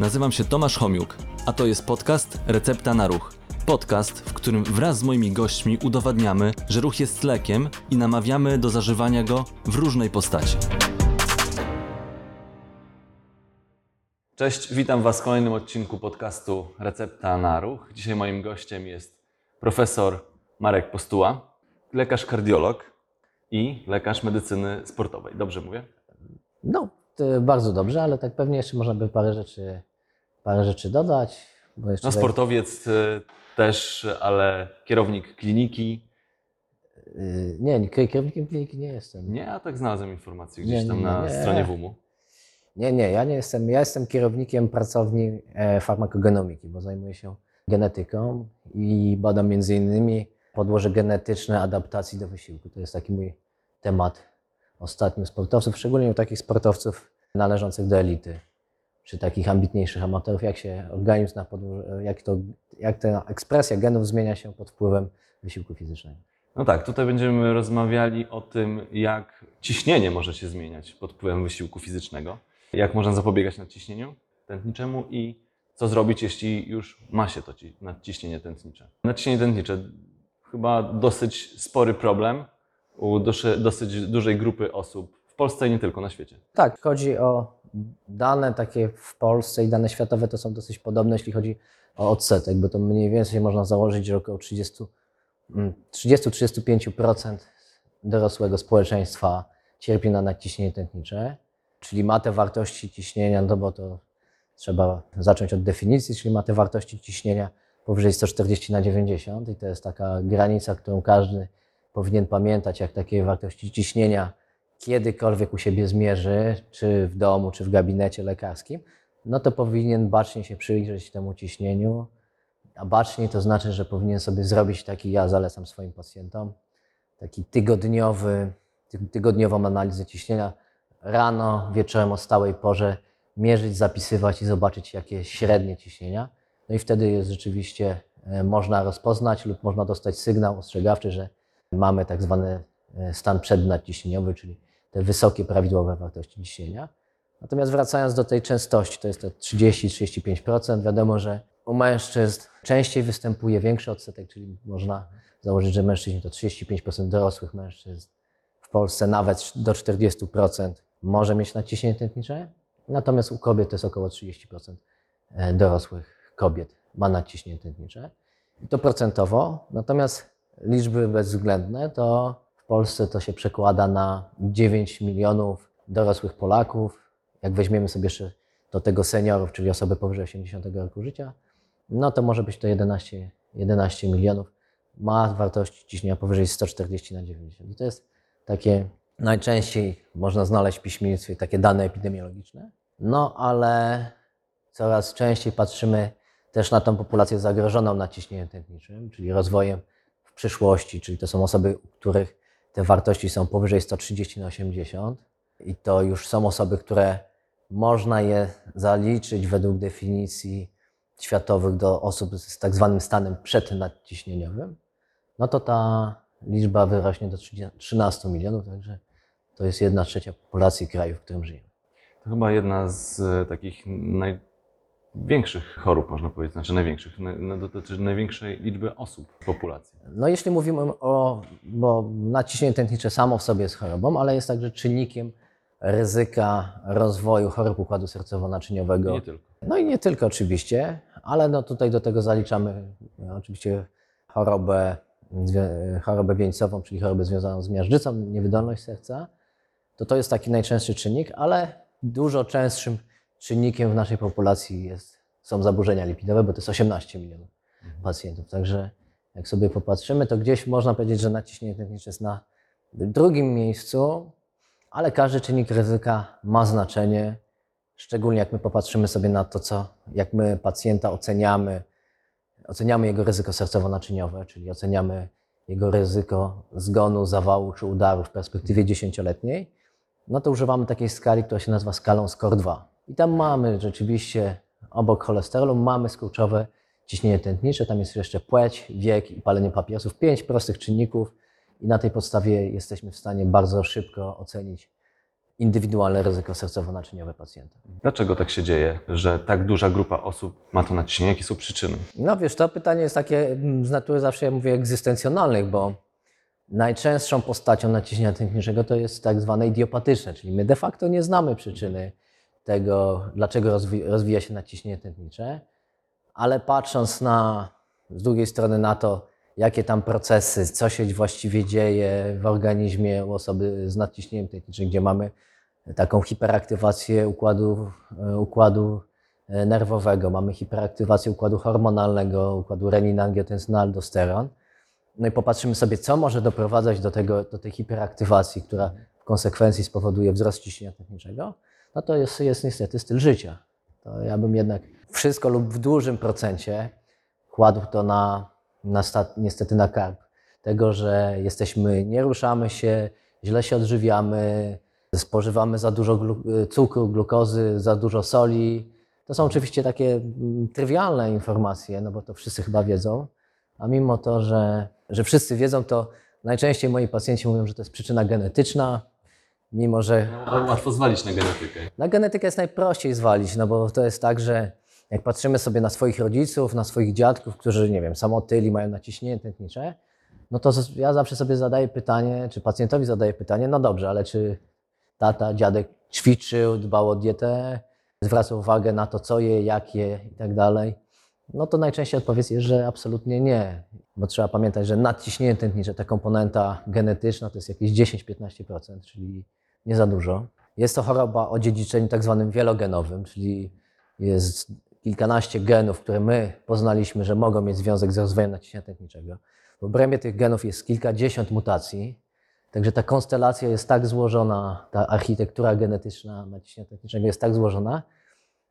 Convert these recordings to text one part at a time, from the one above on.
Nazywam się Tomasz Homiuk, a to jest podcast Recepta na Ruch. Podcast, w którym wraz z moimi gośćmi udowadniamy, że ruch jest lekiem i namawiamy do zażywania go w różnej postaci. Cześć, witam Was w kolejnym odcinku podcastu Recepta na Ruch. Dzisiaj moim gościem jest profesor Marek Postuła, lekarz kardiolog i lekarz medycyny sportowej. Dobrze mówię? No, bardzo dobrze, ale tak pewnie jeszcze można by parę rzeczy, parę rzeczy dodać. Bo jeszcze No sportowiec y, też, ale kierownik kliniki. Y, Nie, nie, kierownikiem kliniki nie jestem. Nie, a tak znalazłem informację gdzieś Nie, tam nie, na nie. stronie WUM-u. Nie, nie, ja nie jestem. Ja jestem kierownikiem pracowni e, farmakogenomiki, bo zajmuję się genetyką i badam między innymi podłoże genetyczne adaptacji do wysiłku. To jest taki mój temat ostatnio sportowców, szczególnie u takich sportowców należących do elity, czy takich ambitniejszych amatorów, jak się organizm na podłoże, jak, to, jak ta ekspresja genów zmienia się pod wpływem wysiłku fizycznego. No tak, tutaj będziemy rozmawiali o tym, jak ciśnienie może się zmieniać pod wpływem wysiłku fizycznego, jak można zapobiegać nadciśnieniu tętniczemu i co zrobić, jeśli już ma się to ci- nadciśnienie tętnicze. Nadciśnienie tętnicze chyba dosyć spory problem u dosyć dużej grupy osób w Polsce i nie tylko na świecie. Tak, chodzi o dane takie w Polsce i dane światowe to są dosyć podobne, jeśli chodzi o odsetek, bo to mniej więcej można założyć, że około 30, mm, 30-35% dorosłego społeczeństwa cierpi na nadciśnienie tętnicze, czyli ma te wartości ciśnienia, no bo to trzeba zacząć od definicji, czyli ma te wartości ciśnienia powyżej 140 na 90 i to jest taka granica, którą każdy powinien pamiętać, jak takie wartości ciśnienia kiedykolwiek u siebie zmierzy, czy w domu, czy w gabinecie lekarskim, no to powinien bacznie się przyjrzeć temu ciśnieniu. A bacznie to znaczy, że powinien sobie zrobić taki, ja zalecam swoim pacjentom, taki tygodniowy, ty- tygodniową analizę ciśnienia. Rano, wieczorem o stałej porze mierzyć, zapisywać i zobaczyć, jakie średnie ciśnienia. No i wtedy jest rzeczywiście e, można rozpoznać lub można dostać sygnał ostrzegawczy, że mamy tak zwany e, stan przednadciśnieniowy, czyli te wysokie prawidłowe wartości ciśnienia. Natomiast wracając do tej częstości, to jest to 30-35%. Wiadomo, że u mężczyzn częściej występuje większy odsetek, czyli można założyć, że mężczyźni to 35% dorosłych mężczyzn. W Polsce nawet do 40% może mieć nadciśnienie tętnicze. Natomiast u kobiet to jest około 30% e, dorosłych kobiet ma nadciśnienie tętnicze. I to procentowo. Natomiast liczby bezwzględne to w Polsce to się przekłada na 9 milionów dorosłych Polaków. Jak weźmiemy sobie jeszcze do tego seniorów, czyli osoby powyżej 80 roku życia, no to może być to 11, 11 milionów. Ma wartości ciśnienia powyżej 140 na 90. I to jest takie najczęściej można znaleźć w piśmienictwie takie dane epidemiologiczne. No ale coraz częściej patrzymy też na tą populację zagrożoną naciśnieniem tętniczym, czyli rozwojem przyszłości, czyli to są osoby, u których te wartości są powyżej 130 na 80 i to już są osoby, które można je zaliczyć według definicji światowych do osób z tak zwanym stanem przednadciśnieniowym, no to ta liczba wyrośnie do 30 13 milionów, także to jest jedna trzecia populacji kraju, w którym żyjemy. To chyba jedna z e, takich największych chorób, można powiedzieć, znaczy największych, na- na- dotyczy największej liczby osób w populacji. No jeśli mówimy o, bo nadciśnienie tętnicze samo w sobie jest chorobą, ale jest także czynnikiem ryzyka rozwoju chorób układu sercowo-naczyniowego. Nie tylko. No i nie tylko oczywiście, ale no tutaj do tego zaliczamy e, oczywiście chorobę, zwią- chorobę wieńcową, czyli chorobę związaną z miażdżycą, niewydolność serca. To to jest taki najczęstszy czynnik, ale dużo częstszym czynnikiem w naszej populacji jest, są zaburzenia lipidowe, bo to jest 18 milionów pacjentów. Także jak sobie popatrzymy, to gdzieś można powiedzieć, że naciśnienie tętnicze jest na drugim miejscu, ale każdy czynnik ryzyka ma znaczenie, szczególnie jak my popatrzymy sobie na to, co, jak my pacjenta oceniamy, oceniamy jego ryzyko sercowo-naczyniowe, czyli oceniamy jego ryzyko zgonu, zawału czy udaru w perspektywie dziesięcioletniej, no to używamy takiej skali, która się nazywa skalą SCORE-2. I tam mamy rzeczywiście obok cholesterolu mamy skurczowe ciśnienie tętnicze, tam jest jeszcze płeć, wiek i palenie papierosów. Pięć prostych czynników i na tej podstawie jesteśmy w stanie bardzo szybko ocenić indywidualne ryzyko sercowo-naczyniowe pacjenta. Dlaczego tak się dzieje, że tak duża grupa osób ma to nadciśnienie? Jakie są przyczyny? No wiesz, to pytanie jest takie mm, z natury zawsze, ja mówię, egzystencjonalnych, bo najczęstszą postacią naciśnienia tętniczego to jest tak zwane idiopatyczne, czyli my de facto nie znamy przyczyny tego, dlaczego rozwi rozwija się naciśnienie tętnicze, ale patrząc na, z drugiej strony na to, jakie tam procesy, co się właściwie dzieje w organizmie u osoby z nadciśnieniem tętniczym, gdzie mamy taką hiperaktywację układu, e, układu e, nerwowego, mamy hiperaktywację układu hormonalnego, układu renina-angiotensyna-aldosteron. No i popatrzymy sobie, co może doprowadzać do, tego, do tej hiperaktywacji, która w konsekwencji spowoduje wzrost ciśnienia tętniczego, no to jest, jest niestety styl życia. To ja bym jednak wszystko lub w dużym procencie kładł to na, na niestety na karb. Tego, że jesteśmy, nie ruszamy się, źle się odżywiamy, spożywamy za dużo glu, cukru, glukozy, za dużo soli. To są oczywiście takie mm, trywialne informacje, no bo to wszyscy chyba wiedzą, a mimo to, że, że wszyscy wiedzą, to najczęściej moi pacjenci mówią, że to jest przyczyna genetyczna, mimo że Łatwo zwalić na genetykę. na genetykę jest najprościej zwalić, no bo to jest tak, że jak patrzymy sobie na swoich rodziców, na swoich dziadków, którzy, nie wiem, samotyli, mają naciśnienie tętnicze, no to ja zawsze sobie zadaję pytanie, czy pacjentowi zadaję pytanie, no dobrze, ale czy tata, dziadek ćwiczył, dbał o dietę, zwracał uwagę na to, co je, jak je i tak dalej? No to najczęściej odpowiedź jest, że absolutnie nie. Bo trzeba pamiętać, że nadciśnienie tętnicze, ta komponenta genetyczna to jest jakieś 10-15%, czyli nie za dużo. Jest to choroba o dziedziczeniu tak zwanym wielogenowym, czyli jest kilkanaście genów, które my poznaliśmy, że mogą mieć związek z rozwojem naciśnienia tętniczego. W obrębie tych genów jest kilkadziesiąt mutacji, także ta konstelacja jest tak złożona, ta architektura genetyczna naciśnienia tętniczego jest tak złożona,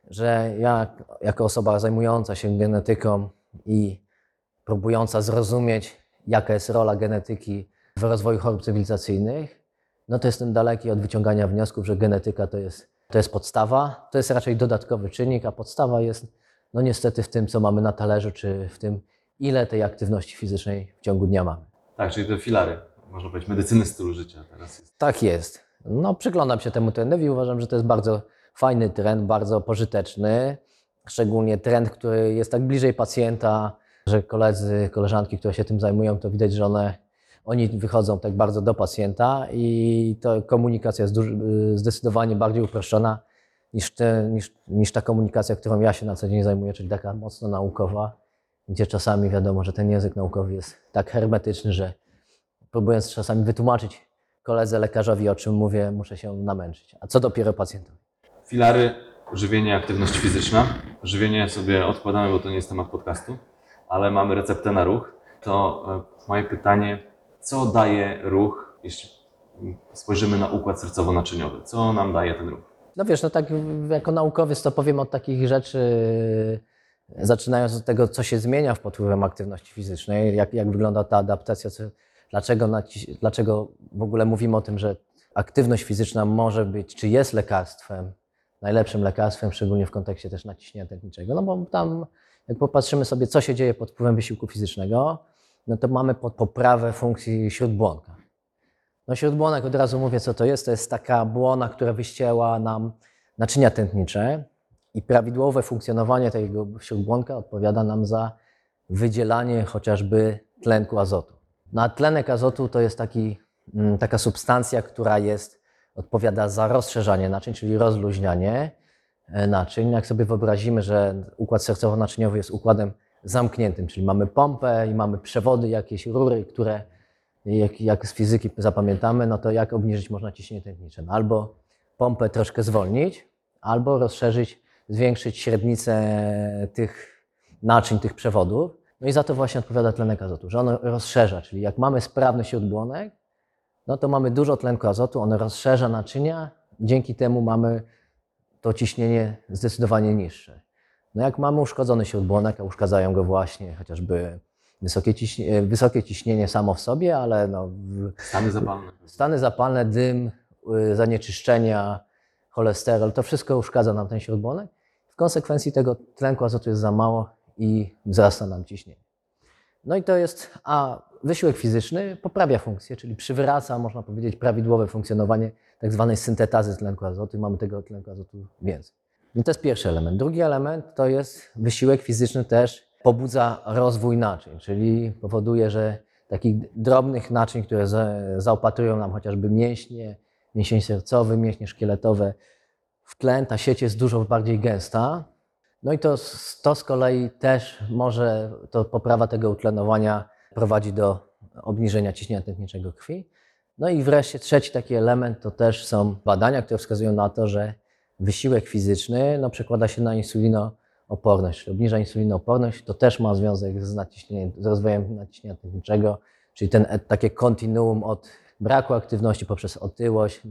że ja jako osoba zajmująca się genetyką i próbująca zrozumieć, jaka jest rola genetyki w rozwoju chorób cywilizacyjnych, no to jestem daleki od wyciągania wniosków, że genetyka to jest, to jest podstawa, to jest raczej dodatkowy czynnik, a podstawa jest no niestety w tym, co mamy na talerzu, czy w tym, ile tej aktywności fizycznej w ciągu dnia mamy. Tak, czyli te filary, można powiedzieć, medycyny stylu życia teraz jest. Tak jest. No, przyglądam się temu trendowi i uważam, że to jest bardzo fajny trend, bardzo pożyteczny. Szczególnie trend, który jest tak bliżej pacjenta, że koledzy, koleżanki, które się tym zajmują, to widać, że one, oni wychodzą tak bardzo do pacjenta i to komunikacja jest duży, zdecydowanie bardziej uproszczona niż, te, niż, niż ta komunikacja, którą ja się na co dzień zajmuję, czyli taka mocno naukowa, gdzie czasami wiadomo, że ten język naukowy jest tak hermetyczny, że próbując czasami wytłumaczyć koledze lekarzowi, o czym mówię, muszę się namęczyć. A co dopiero pacjentowi? Filary, żywienie, aktywność fizyczna. Żywienie sobie odkładamy, bo to nie jest temat podcastu, ale mamy receptę na ruch. To e, moje pytanie, co daje ruch, jeśli spojrzymy na układ sercowo-naczyniowy? Co nam daje ten ruch? No wiesz, no tak jako naukowiec to powiem od takich rzeczy, zaczynając od tego, co się zmienia w wpływem aktywności fizycznej, jak, jak wygląda ta adaptacja, co, dlaczego, dlaczego w ogóle mówimy o tym, że aktywność fizyczna może być, czy jest lekarstwem, najlepszym lekarstwem, szczególnie w kontekście też naciśnienia tętniczego, no bo tam jak popatrzymy sobie, co się dzieje pod wpływem wysiłku fizycznego, no to mamy pod poprawę funkcji śródbłonka. No śródbłonek, od razu mówię, co to jest. To jest taka błona, która wyścięła nam naczynia tętnicze i prawidłowe funkcjonowanie tego śródbłonka odpowiada nam za wydzielanie chociażby tlenku azotu. No a tlenek azotu to jest taki, mm, taka substancja, która jest, odpowiada za rozszerzanie naczyń, czyli rozluźnianie e, naczyń. Jak sobie wyobrazimy, że układ sercowo-naczyniowy jest układem zamkniętym, czyli mamy pompę i mamy przewody, jakieś rury, które jak, jak z fizyki zapamiętamy, no to jak obniżyć można ciśnienie tętnicze? No albo pompę troszkę zwolnić, albo rozszerzyć, zwiększyć średnicę tych naczyń, tych przewodów. No i za to właśnie odpowiada tlenek azotu, że ono rozszerza, czyli jak mamy sprawny śródbłonek, no to mamy dużo tlenku azotu, on rozszerza naczynia, dzięki temu mamy to ciśnienie zdecydowanie niższe. No jak mamy uszkodzony śródbłonek, a uszkadzają go właśnie chociażby wysokie ciśnienie, wysokie ciśnienie samo w sobie, ale no, Stany zapalne. stany zapalne, dym, y, zanieczyszczenia, cholesterol, to wszystko uszkadza nam ten śródbłonek. W konsekwencji tego tlenku azotu jest za mało i wzrasta nam ciśnienie. No i to jest, a wysiłek fizyczny poprawia funkcję, czyli przywraca, można powiedzieć, prawidłowe funkcjonowanie tak zwanej syntetazy tlenku azotu mamy tego tlenku azotu więcej. I to jest pierwszy element. Drugi element to jest wysiłek fizyczny też pobudza rozwój naczyń, czyli powoduje, że takich drobnych naczyń, które za- zaopatrują nam chociażby mięśnie, mięsień sercowy, mięśnie szkieletowe, w tlen ta sieć jest dużo bardziej gęsta. No i to, to z kolei też może, to poprawa tego utlenowania prowadzi do obniżenia ciśnienia tętniczego krwi. No i wreszcie trzeci taki element to też są badania, które wskazują na to, że wysiłek fizyczny no, przekłada się na insulinooporność, czyli obniża insulinooporność. To też ma związek z, naciśnieniem, z rozwojem naciśnienia tętniczego, czyli ten, e- takie kontinuum od braku aktywności poprzez otyłość,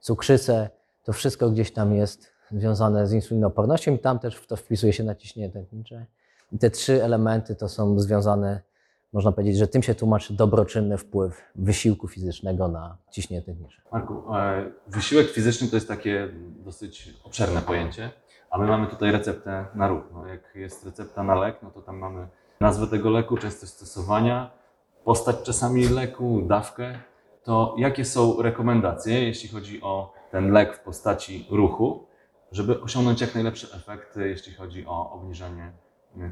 cukrzycę, to wszystko gdzieś tam jest związane z insulinoopornością i tam też w to wpisuje się naciśnienie tętnicze. I te trzy elementy to są związane, można powiedzieć, że tym się tłumaczy dobroczynny wpływ wysiłku fizycznego na ciśnienie tętnicze. Marku, e, wysiłek fizyczny to jest takie dosyć obszerne pojęcie, a my mamy tutaj receptę na ruch. No, jak jest recepta na lek, no to tam mamy nazwę tego leku, częstość stosowania, postać czasami leku, dawkę. To jakie są rekomendacje, jeśli chodzi o ten lek w postaci ruchu, żeby osiągnąć jak najlepsze efekty, jeśli chodzi o obniżenie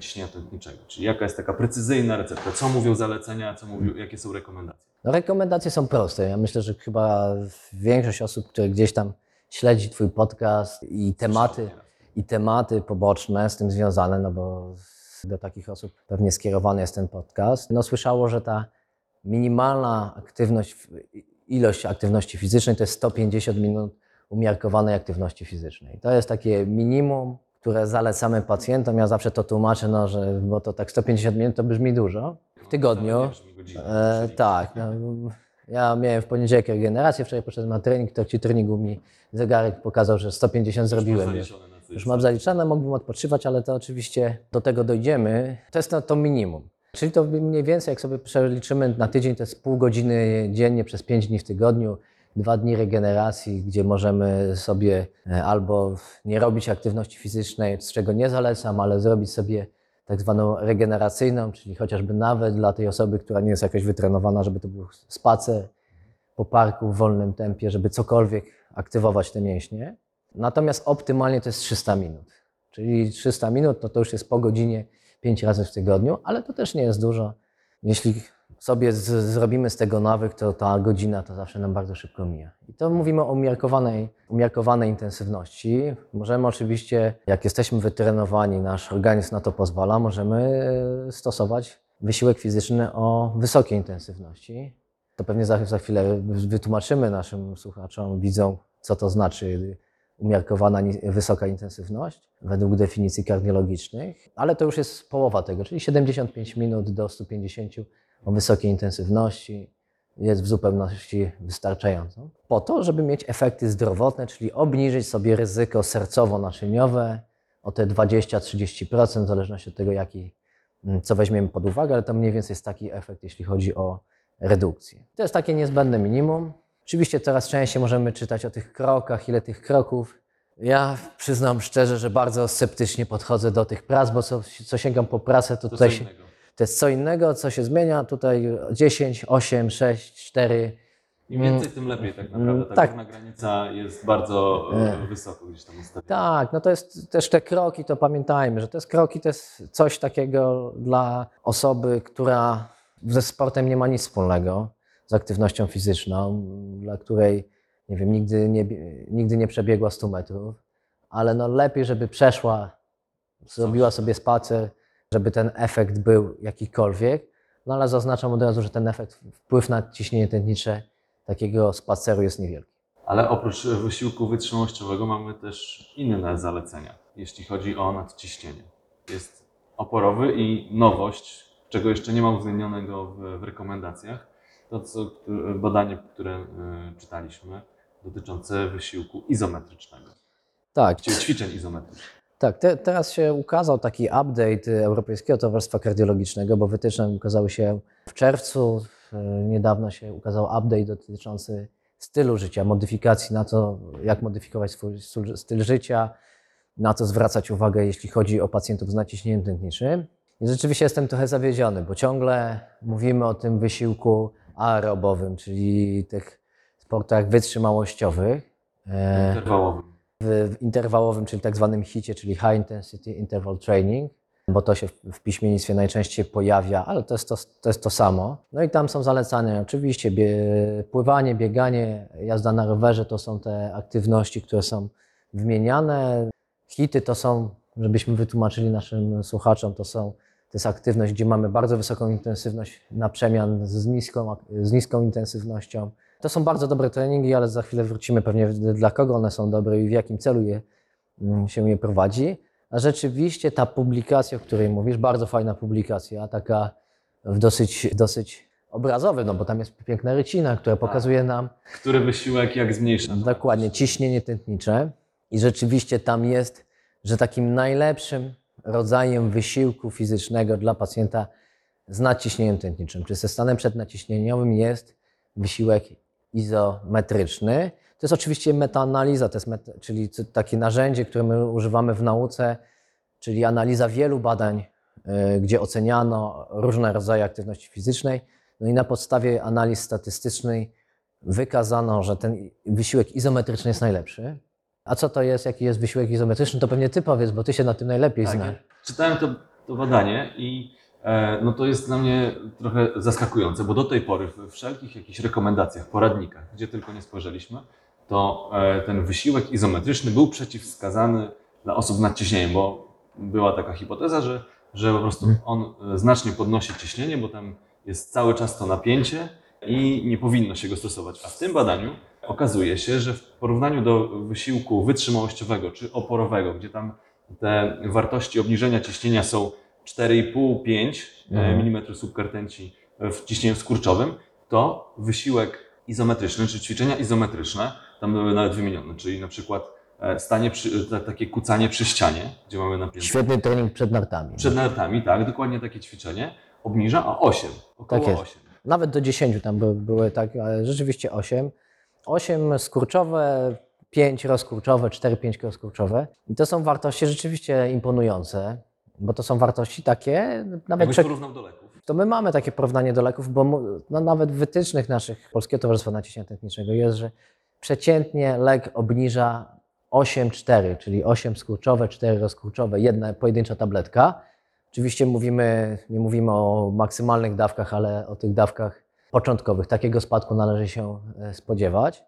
ciśnienia tętniczego? Czyli jaka jest taka precyzyjna recepta? Co mówią zalecenia, co mówią, jakie są rekomendacje? No, rekomendacje są proste. Ja myślę, że chyba większość osób, które gdzieś tam śledzi Twój podcast i tematy, i tematy poboczne z tym związane, no bo do takich osób pewnie skierowany jest ten podcast, no słyszało, że ta minimalna aktywność, ilość aktywności fizycznej to jest 150 minut umiarkowanej aktywności fizycznej. To jest takie minimum, które zalecamy pacjentom. Ja zawsze to tłumaczę, no, że bo to tak 150 minut to brzmi dużo w tygodniu. E, tak. No, ja miałem w poniedziałek regenerację, wczoraj poszedłem na trening, w trakcie treningu mi zegarek pokazał, że 150 zrobiłem już. Już mam zaliczane, mógłbym odpoczywać, ale to oczywiście do tego dojdziemy. To jest to, to minimum. Czyli to mniej więcej, jak sobie przeliczymy na tydzień, to jest pół godziny dziennie przez 5 dni w tygodniu, dwa dni regeneracji, gdzie możemy sobie e, albo nie robić aktywności fizycznej, z czego nie zalecam, ale zrobić sobie tak zwaną regeneracyjną, czyli chociażby nawet dla tej osoby, która nie jest jakoś wytrenowana, żeby to był spacer po parku w wolnym tempie, żeby cokolwiek aktywować te mięśnie. Natomiast optymalnie to jest 300 minut. Czyli 300 minut no to już jest po godzinie 5 razy w tygodniu, ale to też nie jest dużo. Jeśli sobie z, zrobimy z tego nawyk, to ta godzina to zawsze nam bardzo szybko mija. I to mówimy o umiarkowanej, umiarkowanej intensywności. Możemy oczywiście, jak jesteśmy wytrenowani, nasz organizm na to pozwala, możemy e, stosować wysiłek fizyczny o wysokiej intensywności. To pewnie za, za chwilę wytłumaczymy naszym słuchaczom, widzom, co to znaczy umiarkowana wysoka intensywność według definicji kardiologicznych, ale to już jest połowa tego, czyli 75 minut do 150 o wysokiej intensywności jest w zupełności wystarczającą. Po to, żeby mieć efekty zdrowotne, czyli obniżyć sobie ryzyko sercowo-naczyniowe o te 20-30%, w zależności od tego, jaki, mm, co weźmiemy pod uwagę, ale to mniej więcej jest taki efekt, jeśli chodzi o redukcję. To jest takie niezbędne minimum. Oczywiście coraz częściej możemy czytać o tych krokach, ile tych kroków. Ja przyznam szczerze, że bardzo sceptycznie podchodzę do tych prac, bo co, co sięgam po pracę, to To tutaj się. To jest co innego, co się zmienia. Tutaj 10, 8, 6, 4. Im więcej, tym lepiej tak naprawdę. Ta tak. górna granica jest bardzo e, wysoko gdzieś tam ustawiona. Tak, no to jest też te kroki, to pamiętajmy, że te kroki to jest coś takiego dla osoby, która ze sportem nie ma nic wspólnego, z aktywnością fizyczną, dla której, nie wiem, nigdy nie, nigdy nie przebiegła 100 metrów, ale no lepiej, żeby przeszła, zrobiła sobie spacer, żeby ten efekt był jakikolwiek, no ale zaznaczam od razu, że ten efekt, wpływ na ciśnienie tętnicze takiego spaceru jest niewielki. Ale oprócz wysiłku wytrzymałościowego mamy też inne zalecenia, jeśli chodzi o nadciśnienie. Jest oporowy i nowość, czego jeszcze nie ma uwzględnionego w, w rekomendacjach, to co, badanie, które e, czytaliśmy, dotyczące wysiłku izometrycznego, Tak, czyli ćwiczeń izometrycznych. Tak, te, teraz się ukazał taki update Europejskiego Towarzystwa Kardiologicznego, bo wytyczne ukazały się w czerwcu. E, Niedawno się ukazał update dotyczący stylu życia, modyfikacji na to, jak modyfikować swój styl- życia, na co zwracać uwagę, jeśli chodzi o pacjentów z naciśnieniem tętniczym. I rzeczywiście jestem trochę zawiedziony, bo ciągle mówimy o tym wysiłku aerobowym, czyli tych sportach wytrzymałościowych. E, Interwałowym. W, interwałowym, czyli tak zwanym hicie, czyli High Intensity Interval Training, bo to się w, piśmiennictwie najczęściej pojawia, ale to jest to, to jest to samo. No i tam są zalecania oczywiście bie, pływanie, bieganie, jazda na rowerze to są te aktywności, które są wymieniane. Hity to są, żebyśmy wytłumaczyli naszym słuchaczom, to są to jest aktywność, gdzie mamy bardzo wysoką intensywność na przemian z niską, z niską intensywnością. To są bardzo dobre treningi, ale za chwilę wrócimy pewnie dla kogo one są dobre i w jakim celu je, mm, się je prowadzi. A rzeczywiście ta publikacja, o której mówisz, bardzo fajna publikacja, taka w dosyć, dosyć obrazowy, no bo tam jest piękna rycina, która pokazuje nam Który wysiłek jak zmniejsza? dokładnie ciśnienie tętnicze i rzeczywiście tam jest, że takim najlepszym rodzajem wysiłku fizycznego dla pacjenta z nadciśnieniem tętniczym, czy ze stanem przednaciśnieniowym jest wysiłek izometryczny. To jest oczywiście metaanaliza, to jest meta, czyli takie narzędzie, które my używamy w nauce, czyli analiza wielu badań, y, gdzie oceniano różne rodzaje aktywności fizycznej. No i na podstawie analiz statystycznej wykazano, że ten wysiłek izometryczny jest najlepszy. A co to jest, jaki jest wysiłek izometryczny, to pewnie ty powiedz, bo ty się na tym najlepiej Tak, znasz. ja czytałem to, to badanie i no to jest dla mnie trochę zaskakujące, bo do tej pory w wszelkich jakichś rekomendacjach, poradnikach, gdzie tylko nie spojrzeliśmy, to e, ten wysiłek izometryczny był przeciwwskazany dla osób z nadciśnieniem, bo była taka hipoteza, że, że po prostu on e, znacznie podnosi ciśnienie, bo tam jest cały czas to napięcie i nie powinno się go stosować. A w tym badaniu okazuje się, że w porównaniu do wysiłku wytrzymałościowego czy oporowego, gdzie tam te wartości obniżenia ciśnienia są 4,5-5 Mhm. mm słupka rtęci w ciśnieniu skurczowym, to wysiłek izometryczny, czy ćwiczenia izometryczne, tam były nawet wymienione, czyli na przykład e, stanie przy, ta- takie kucanie przy ścianie, gdzie mamy napięcie Świetny trening przed nartami. przed nartami, tak, dokładnie takie ćwiczenie, obniża o 8, około Tak jest. 8. Nawet do 10 tam by, były tak, ale rzeczywiście 8. 8 skurczowe, 5 rozkurczowe, 4, 5 rozkurczowe. I to są wartości rzeczywiście imponujące, bo to są wartości takie, nawet Jakbyś porównał do leków. to my mamy takie porównanie do leków, bo no, nawet w wytycznych naszych Polskiego Towarzystwa Naciśnienia Tętniczego jest, że przeciętnie lek obniża 8,4, czyli 8 skurczowe, 4 rozkurczowe, jedna pojedyncza tabletka. Oczywiście mówimy, nie mówimy o maksymalnych dawkach, ale o tych dawkach początkowych. Takiego spadku należy się e, spodziewać.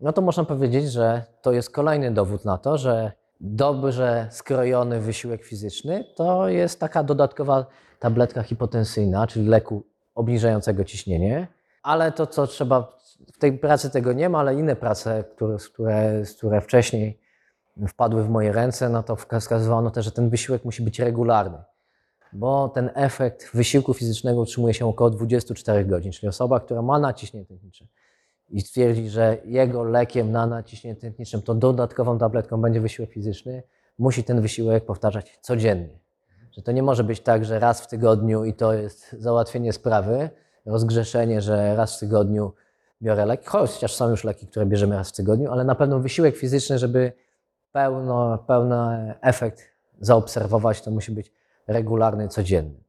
No to można powiedzieć, że to jest kolejny dowód na to, że dobrze skrojony wysiłek fizyczny to jest taka dodatkowa tabletka hipotensyjna, czyli leku obniżającego ciśnienie. Ale to, co trzeba, w tej pracy tego nie ma, ale inne prace, które, które, które wcześniej wpadły w moje ręce, no to wskazywano też, że ten wysiłek musi być regularny, bo ten efekt wysiłku fizycznego utrzymuje się około 24 godzin, czyli osoba, która ma naciśnienie tętnicze i stwierdzi, że jego lekiem na naciśnienie tętniczym to dodatkową tabletką będzie wysiłek fizyczny, musi ten wysiłek powtarzać codziennie. Że to nie może być tak, że raz w tygodniu i to jest załatwienie sprawy, rozgrzeszenie, że raz w tygodniu biorę leki, chociaż są już leki, które bierzemy raz w tygodniu, ale na pewno wysiłek fizyczny, żeby pełno, pełny efekt zaobserwować, to musi być regularny, codzienny.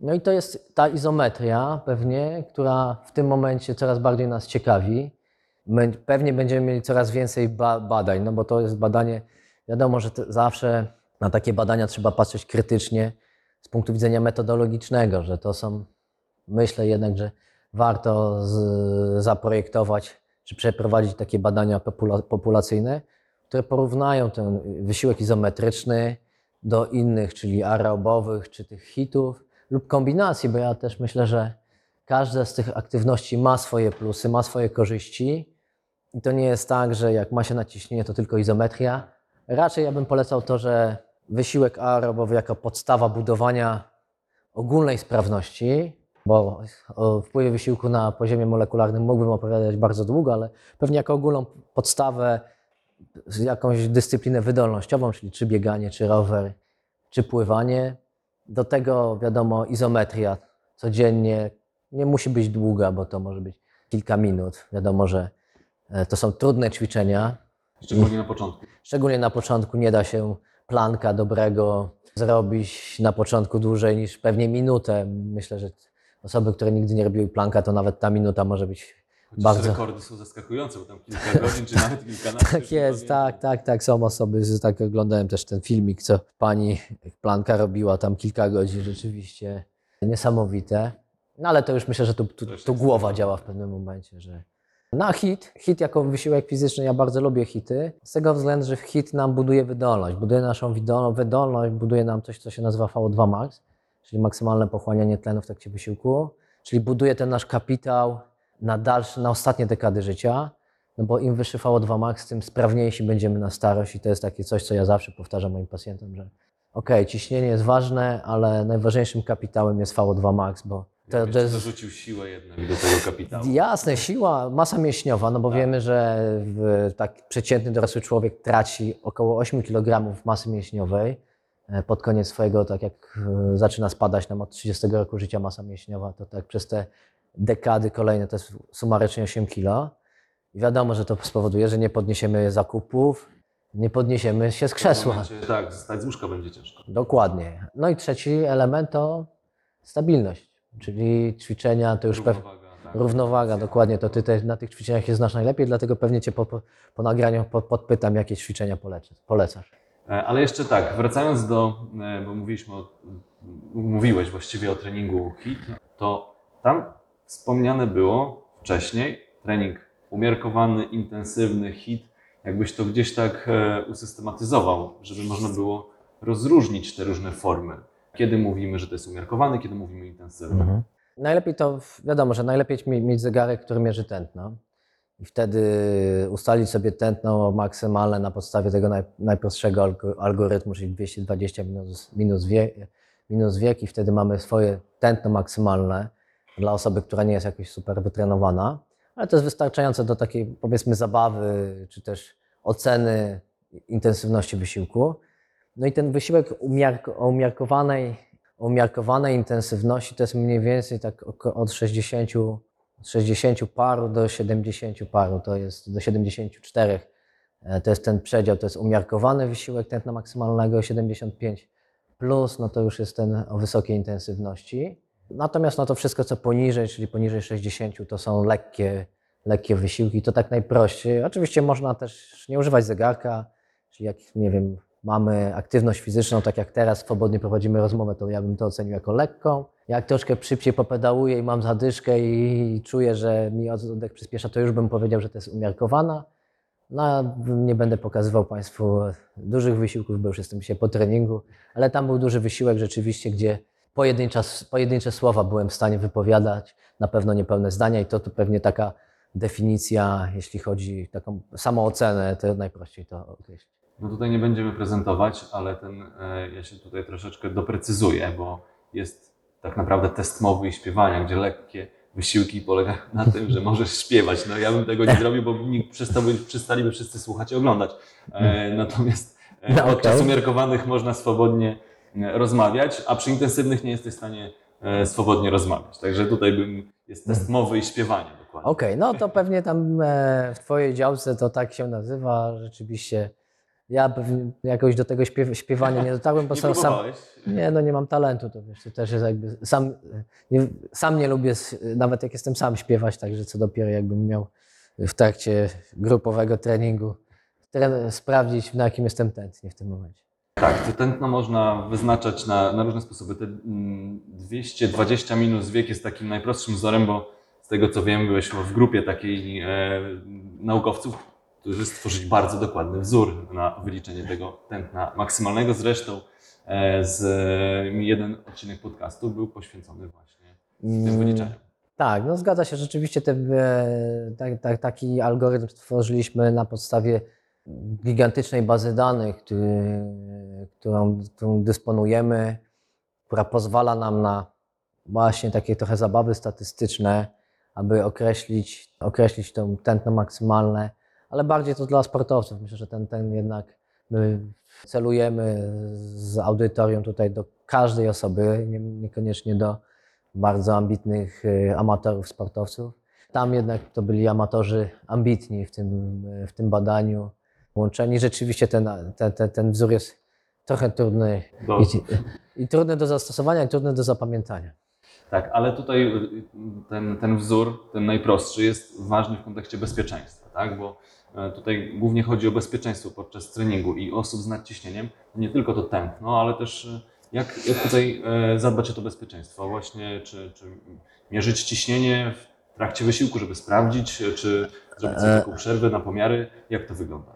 No i to jest ta izometria pewnie, która w tym momencie coraz bardziej nas ciekawi. Pewnie będziemy mieli coraz więcej ba badań, no bo to jest badanie, wiadomo, że zawsze na takie badania trzeba patrzeć krytycznie z punktu widzenia metodologicznego, że to są, myślę jednak, że warto zaprojektować czy przeprowadzić takie badania popula populacyjne, które porównają ten wysiłek izometryczny do innych, czyli aerobowych, czy tych hitów, lub kombinacji, bo ja też myślę, że każda z tych aktywności ma swoje plusy, ma swoje korzyści. I to nie jest tak, że jak ma się naciśnienie, to tylko izometria. Raczej ja bym polecał to, że wysiłek aerobowy jako podstawa budowania ogólnej sprawności, bo o wpływie wysiłku na poziomie molekularnym mógłbym opowiadać bardzo długo, ale pewnie jako ogólną podstawę jakąś dyscyplinę wydolnościową, czyli czy bieganie, czy rower, czy pływanie. Do tego wiadomo izometria codziennie nie musi być długa, bo to może być kilka minut. Wiadomo, że e, to są trudne ćwiczenia. Szczególnie na początku. Szczególnie na początku nie da się planka dobrego zrobić na początku dłużej niż pewnie minutę. Myślę, że osoby, które nigdy nie robiły planka, to nawet ta minuta może być bardzo. rekordy są zaskakujące, bo tam kilka godzin, czy nawet kilkanaście. Tak jest, tak, tak, tak. Są osoby, że tak oglądałem też ten filmik, co pani Planka robiła tam kilka godzin, rzeczywiście niesamowite. No ale to już myślę, że tu, tu, tu głowa działa w pewnym momencie, że. Na hit, hit jako wysiłek fizyczny, ja bardzo lubię hity, z tego względu, że hit nam buduje wydolność, buduje naszą wydolność, buduje nam coś, co się nazywa VO2 max, czyli maksymalne pochłanianie tlenu w trakcie wysiłku, czyli buduje ten nasz kapitał na dalsze, na ostatnie dekady życia, no bo im wyższy VO2 max, tym sprawniejsi będziemy na starość i to jest takie coś, co ja zawsze powtarzam moim pacjentom, że okej, ciśnienie jest ważne, ale najważniejszym kapitałem jest VO2 max, bo to, Jakbyś to jest dorzucił siłę jednak do tego kapitału. jasne, siła, masa mięśniowa, no bo wiemy, że w, tak przeciętny dorosły człowiek traci około 8 kg masy mięśniowej e, pod koniec swojego, tak jak e, zaczyna spadać nam od 30 roku życia masa mięśniowa, to tak przez te dekady kolejne to jest sumarycznie 8 kg. I wiadomo, że to spowoduje, że nie podniesiemy zakupów, nie podniesiemy się z krzesła. momencie, tak, zostać z łóżka będzie ciężko. Dokładnie. No i trzeci element to stabilność, czyli ćwiczenia to już pewnie. Równowaga, tak. Równowaga, dokładnie. To ty te, na tych ćwiczeniach się znasz najlepiej, dlatego pewnie cię po, po, nagraniu po, podpytam, jakie ćwiczenia polecasz. E, Ale jeszcze tak, wracając do, e, bo mówiliśmy o, mówiłeś właściwie o treningu HIIT, to tam wspomniane było wcześniej trening umiarkowany, intensywny HIIT, jakbyś to gdzieś tak e, usystematyzował, żeby można było rozróżnić te różne formy. Kiedy mówimy, że to jest umiarkowany, kiedy mówimy intensywny. Najlepiej to, wiadomo, że najlepiej mie- mieć zegarek, który mierzy tętno. I wtedy ustalić sobie tętno maksymalne na podstawie tego naj, najprostszego algo- algorytmu, czyli 220 minus, minus, wie, minus wiek i wtedy mamy swoje tętno maksymalne dla osoby, która nie jest jakoś super wytrenowana. Ale to jest wystarczające do takiej powiedzmy zabawy, czy też oceny intensywności wysiłku. No i ten wysiłek o umiarkowanej, o umiarkowanej intensywności to jest mniej więcej tak od 60, 60 paru do 70 paru, to jest do 74. E, To jest ten przedział, to jest umiarkowany wysiłek tętna maksymalnego 75 plus, no to już jest ten o wysokiej intensywności. Natomiast no to wszystko, co poniżej, czyli poniżej 60, to są lekkie, lekkie wysiłki, to tak najprościej. Oczywiście można też nie używać zegarka, czyli jak, nie wiem, mamy aktywność fizyczną, tak jak teraz swobodnie prowadzimy rozmowę, to ja bym to ocenił jako lekką. Jak troszkę szybciej popedałuję i mam zadyszkę i czuję, że mi oddech przyspiesza, to już bym powiedział, że to jest umiarkowana. No, nie będę pokazywał Państwu dużych wysiłków, bo już jestem dzisiaj po treningu, ale tam był duży wysiłek rzeczywiście, gdzie pojedyncza, pojedyncze słowa byłem w stanie wypowiadać, na pewno niepełne zdania i to, to pewnie taka definicja, jeśli chodzi o taką samoocenę, to najprościej to określić. No tutaj nie będziemy prezentować, ale ten, e, ja się tutaj troszeczkę doprecyzuję, bo jest tak naprawdę test mowy i śpiewania, gdzie lekkie wysiłki polegają na tym, że możesz śpiewać. No ja bym tego nie zrobił, bo nikt przestałby, przestaliby wszyscy słuchać i oglądać. E, natomiast e, No, podczas okej. umiarkowanych można swobodnie rozmawiać, a przy intensywnych nie jesteś w stanie e, swobodnie rozmawiać. Także tutaj bym, jest test mowy i śpiewania dokładnie. Okej, no to pewnie tam e, w Twojej działce to tak się nazywa. Rzeczywiście ja pewnie jakoś do tego śpiew, śpiewania nie dotarłem, bo Nie sam, próbowałeś? nie, no nie mam talentu, to wiesz, to też jest jakby, sam nie, sam nie lubię, nawet jak jestem sam śpiewać, także co dopiero jakbym miał w trakcie grupowego treningu tren, sprawdzić, na jakim jestem tętnie w tym momencie. Tak, to tętno można wyznaczać na, na różne sposoby. Te mm, 220 minus wiek jest takim najprostszym wzorem, bo z tego co wiem, byłeś w grupie takiej e, naukowców, którzy stworzyli bardzo dokładny wzór na wyliczenie tego tętna maksymalnego. Zresztą e, z, jeden odcinek podcastu był poświęcony właśnie tym Mm, wyliczeniom. Tak, no zgadza się. Rzeczywiście te, e, tak, tak, taki algorytm stworzyliśmy na podstawie gigantycznej bazy danych, który, którą, którą dysponujemy, która pozwala nam na właśnie takie trochę zabawy statystyczne, aby określić, określić to tętno maksymalne, ale bardziej to dla sportowców. Myślę, że ten, ten jednak my celujemy z audytorium tutaj do każdej osoby, nie, niekoniecznie do bardzo ambitnych y, amatorów, sportowców. Tam jednak to byli amatorzy ambitni w tym, w tym badaniu, łączeni. Rzeczywiście ten, ten, ten, ten wzór jest trochę trudny Do, i, i trudny do zastosowania i trudny do zapamiętania. tak, ale tutaj y, ten, ten wzór, ten najprostszy, jest ważny w kontekście bezpieczeństwa, tak? Bo e, tutaj głównie chodzi o bezpieczeństwo podczas treningu i osób z nadciśnieniem. Nie tylko to tętno, ale też e, jak, jak tutaj e, zadbać o to bezpieczeństwo? Właśnie, czy, czy mierzyć ciśnienie w trakcie wysiłku, żeby sprawdzić, czy zrobić sobie taką przerwę na pomiary? Jak to wygląda?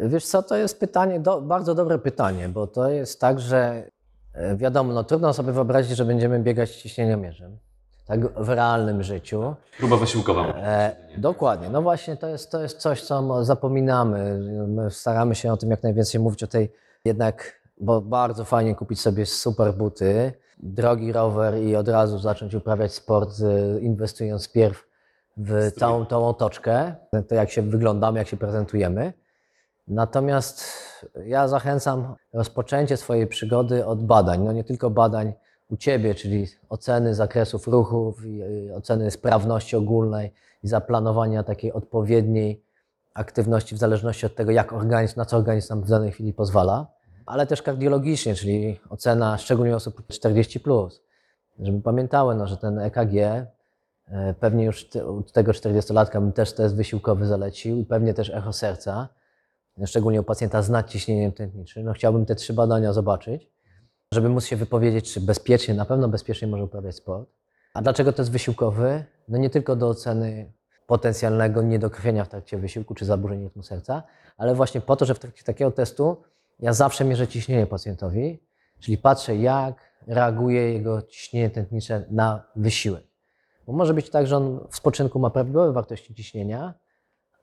Wiesz co, to jest pytanie, do, bardzo dobre pytanie, bo to jest tak, że e, wiadomo, no trudno sobie wyobrazić, że będziemy biegać ciśnieniomierzem, tak w realnym życiu. Próba wysiłkowa. E, dokładnie, no właśnie to jest, to jest coś, co zapominamy. My staramy się o tym jak najwięcej mówić, o tej jednak, bo bardzo fajnie kupić sobie super buty, drogi rower i od razu zacząć uprawiać sport, e, inwestując pierw w całą tą otoczkę, to jak się wyglądamy, jak się prezentujemy. Natomiast ja zachęcam rozpoczęcie swojej przygody od badań. No nie tylko badań u Ciebie, czyli oceny zakresów ruchów i oceny sprawności ogólnej i zaplanowania takiej odpowiedniej aktywności w zależności od tego, jak organizm, na co organizm nam w danej chwili pozwala, ale też kardiologicznie, czyli ocena szczególnie osób 40+, plus, żeby pamiętały, no, że ten EKG pewnie już u tego 40-latka bym też test wysiłkowy zalecił i pewnie też echo serca, szczególnie u pacjenta z nadciśnieniem tętniczym. No, chciałbym te trzy badania zobaczyć, żeby móc się wypowiedzieć, czy bezpiecznie, na pewno bezpiecznie może uprawiać sport. A dlaczego test wysiłkowy? No nie tylko do oceny potencjalnego niedokrwienia w trakcie wysiłku czy zaburzeń rytmu serca, ale właśnie po to, że w trakcie takiego testu ja zawsze mierzę ciśnienie pacjentowi, czyli patrzę, jak reaguje jego ciśnienie tętnicze na wysiłek. Bo może być tak, że on w spoczynku ma prawidłowe wartości ciśnienia,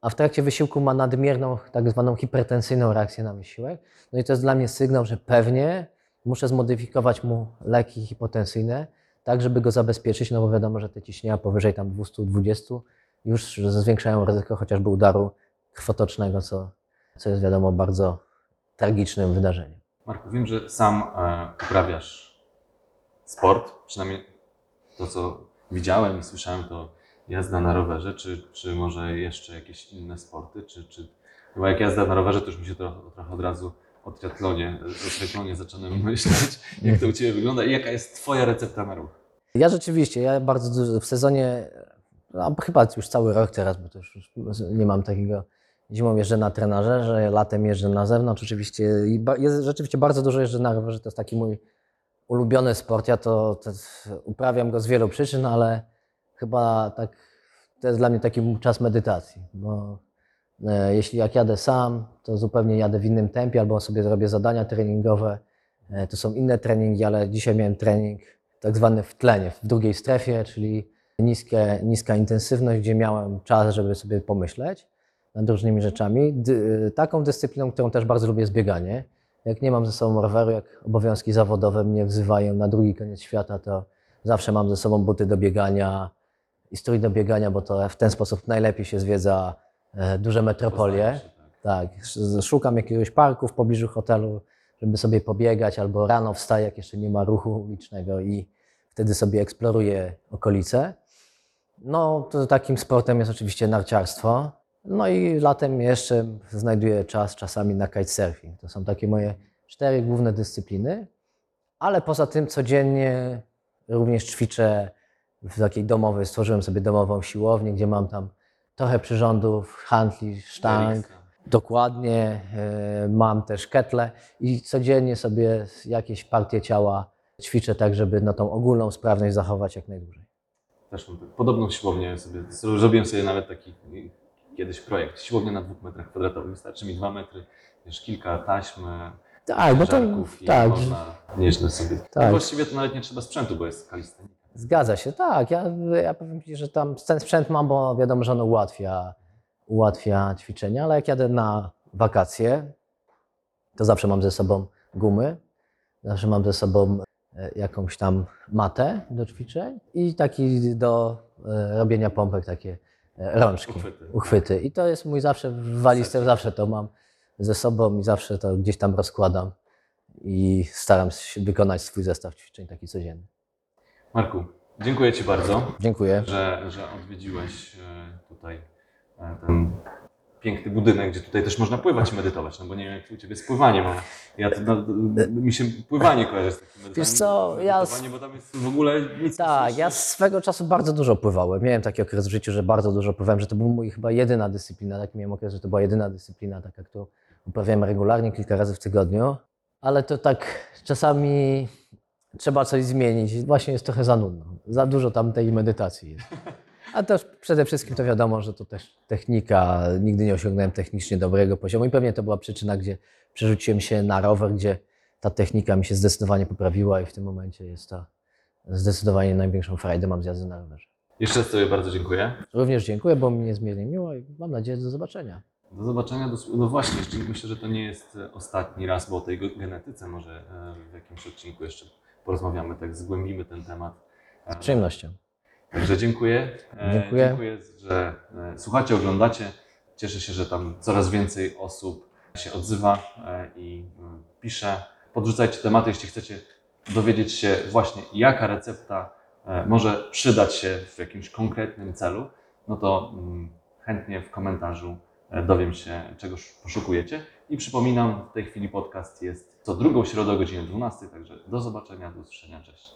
a w trakcie wysiłku ma nadmierną, tak zwaną hipertensyjną reakcję na wysiłek. No i to jest dla mnie sygnał, że pewnie muszę zmodyfikować mu leki hipotensyjne, tak żeby go zabezpieczyć, no bo wiadomo, że te ciśnienia powyżej tam 220 już zwiększają ryzyko chociażby udaru krwotocznego, co, co jest wiadomo bardzo tragicznym wydarzeniem. Marku, wiem, że sam e, uprawiasz sport, przynajmniej to, co widziałem i słyszałem, to jazda na rowerze, czy, czy może jeszcze jakieś inne sporty, czy, czy chyba jak jazda na rowerze, to już mi się trochę, trochę od razu o triatlonie, o triatlonie zacząłem myśleć, jak to u Ciebie wygląda i jaka jest Twoja recepta na ruch? Ja rzeczywiście, ja bardzo dużo w sezonie, no, chyba już cały rok teraz, bo to już nie mam takiego, zimą jeżdżę na trenażerze, latem jeżdżę na zewnątrz oczywiście i ba- jest, rzeczywiście bardzo dużo jeżdżę na rowerze, to jest taki mój ulubiony sport, ja to, to uprawiam go z wielu przyczyn, ale chyba tak, to jest dla mnie taki czas medytacji, bo e, jeśli jak jadę sam, to zupełnie jadę w innym tempie albo sobie zrobię zadania treningowe, e, to są inne treningi, ale dzisiaj miałem trening tak zwany w tlenie, w drugiej strefie, czyli niskie, niska intensywność, gdzie miałem czas, żeby sobie pomyśleć nad różnymi rzeczami. Dy, taką dyscypliną, którą też bardzo lubię, jest bieganie. Jak nie mam ze sobą roweru, jak obowiązki zawodowe mnie wzywają na drugi koniec świata, to zawsze mam ze sobą buty do biegania i strój do biegania, bo to w ten sposób najlepiej się zwiedza e, duże metropolie. Tak. Tak, sz- szukam jakiegoś parku w pobliżu hotelu, żeby sobie pobiegać, albo rano wstaję, jak jeszcze nie ma ruchu ulicznego i wtedy sobie eksploruję okolice. No, to takim sportem jest oczywiście narciarstwo. No i latem jeszcze znajduję czas czasami na kitesurfing. To są takie moje cztery główne dyscypliny, ale poza tym codziennie również ćwiczę w takiej domowej, stworzyłem sobie domową siłownię, gdzie mam tam trochę przyrządów, handli, sztang. Dokładnie. e, Mam też ketle i codziennie sobie jakieś partie ciała ćwiczę tak, żeby no, tą ogólną sprawność zachować jak najdłużej. Też mam podobną siłownię sobie, zrobiłem sobie nawet taki kiedyś projekt, siłownia na dwóch metrach kwadratowych, wystarczy mi dwa metry, wiesz, kilka taśm, Tak, bo to żarków i tak, można nieźle sobie. Tak. No właściwie to nawet nie trzeba sprzętu, bo jest kalistenika. zgadza się. Tak, ja, ja powiem Ci, że tam ten sprzęt mam, bo wiadomo, że on ułatwia, ułatwia ćwiczenia, ale jak jadę na wakacje, to zawsze mam ze sobą gumy, zawsze mam ze sobą e, jakąś tam matę do ćwiczeń i taki do e, robienia pompek, takie rączki, Uchwyty. uchwyty. I to jest mój zawsze w walizce, zawsze to mam ze sobą i zawsze to gdzieś tam rozkładam i staram się wykonać swój zestaw ćwiczeń taki codzienny. Marku, dziękuję Ci bardzo, Dziękuję. że, że odwiedziłeś e, tutaj e, ten piękny budynek, gdzie tutaj też można pływać i medytować, no bo nie wiem jak u Ciebie z pływaniem, ale ja to, no, mi się pływanie kojarzy z takim. Wiesz co, ja- bo tam jest w ogóle nic Tak, ja swego czasu bardzo dużo pływałem. Miałem taki okres w życiu, że bardzo dużo pływałem, że to był mój chyba jedyna dyscyplina. Taki miałem okres, że to była jedyna dyscyplina, taka, którą uprawiałem regularnie, kilka razy w tygodniu. Ale to tak czasami trzeba coś zmienić. Właśnie jest trochę za nudno. Za dużo tam tej medytacji jest. A też przede wszystkim to wiadomo, że to też technika. Nigdy nie osiągnąłem technicznie dobrego poziomu i pewnie to była przyczyna, gdzie przerzuciłem się na rower, gdzie ta technika mi się zdecydowanie poprawiła i w tym momencie jest ta zdecydowanie największą frajdę mam z jazdy na rowerze. Jeszcze raz Tobie bardzo dziękuję. Również dziękuję, było mi niezmiernie miło i mam nadzieję do zobaczenia. Do zobaczenia. Do, no właśnie, jeszcze myślę, że to nie jest e, ostatni raz, bo o tej genetyce może e, w jakimś odcinku jeszcze porozmawiamy, tak zgłębimy ten temat. E, Z przyjemnością. Także dziękuję. E, Dziękuję. Dziękuję, że e, słuchacie, oglądacie. Cieszę się, że tam coraz więcej osób się odzywa e, i mm, pisze. Podrzucajcie tematy, jeśli chcecie dowiedzieć się właśnie, jaka recepta może przydać się w jakimś konkretnym celu, no to mm, chętnie w komentarzu dowiem się, czego sz- poszukujecie. I przypominam, w tej chwili podcast jest co drugą środę o godzinie 12, także do zobaczenia, do usłyszenia, cześć.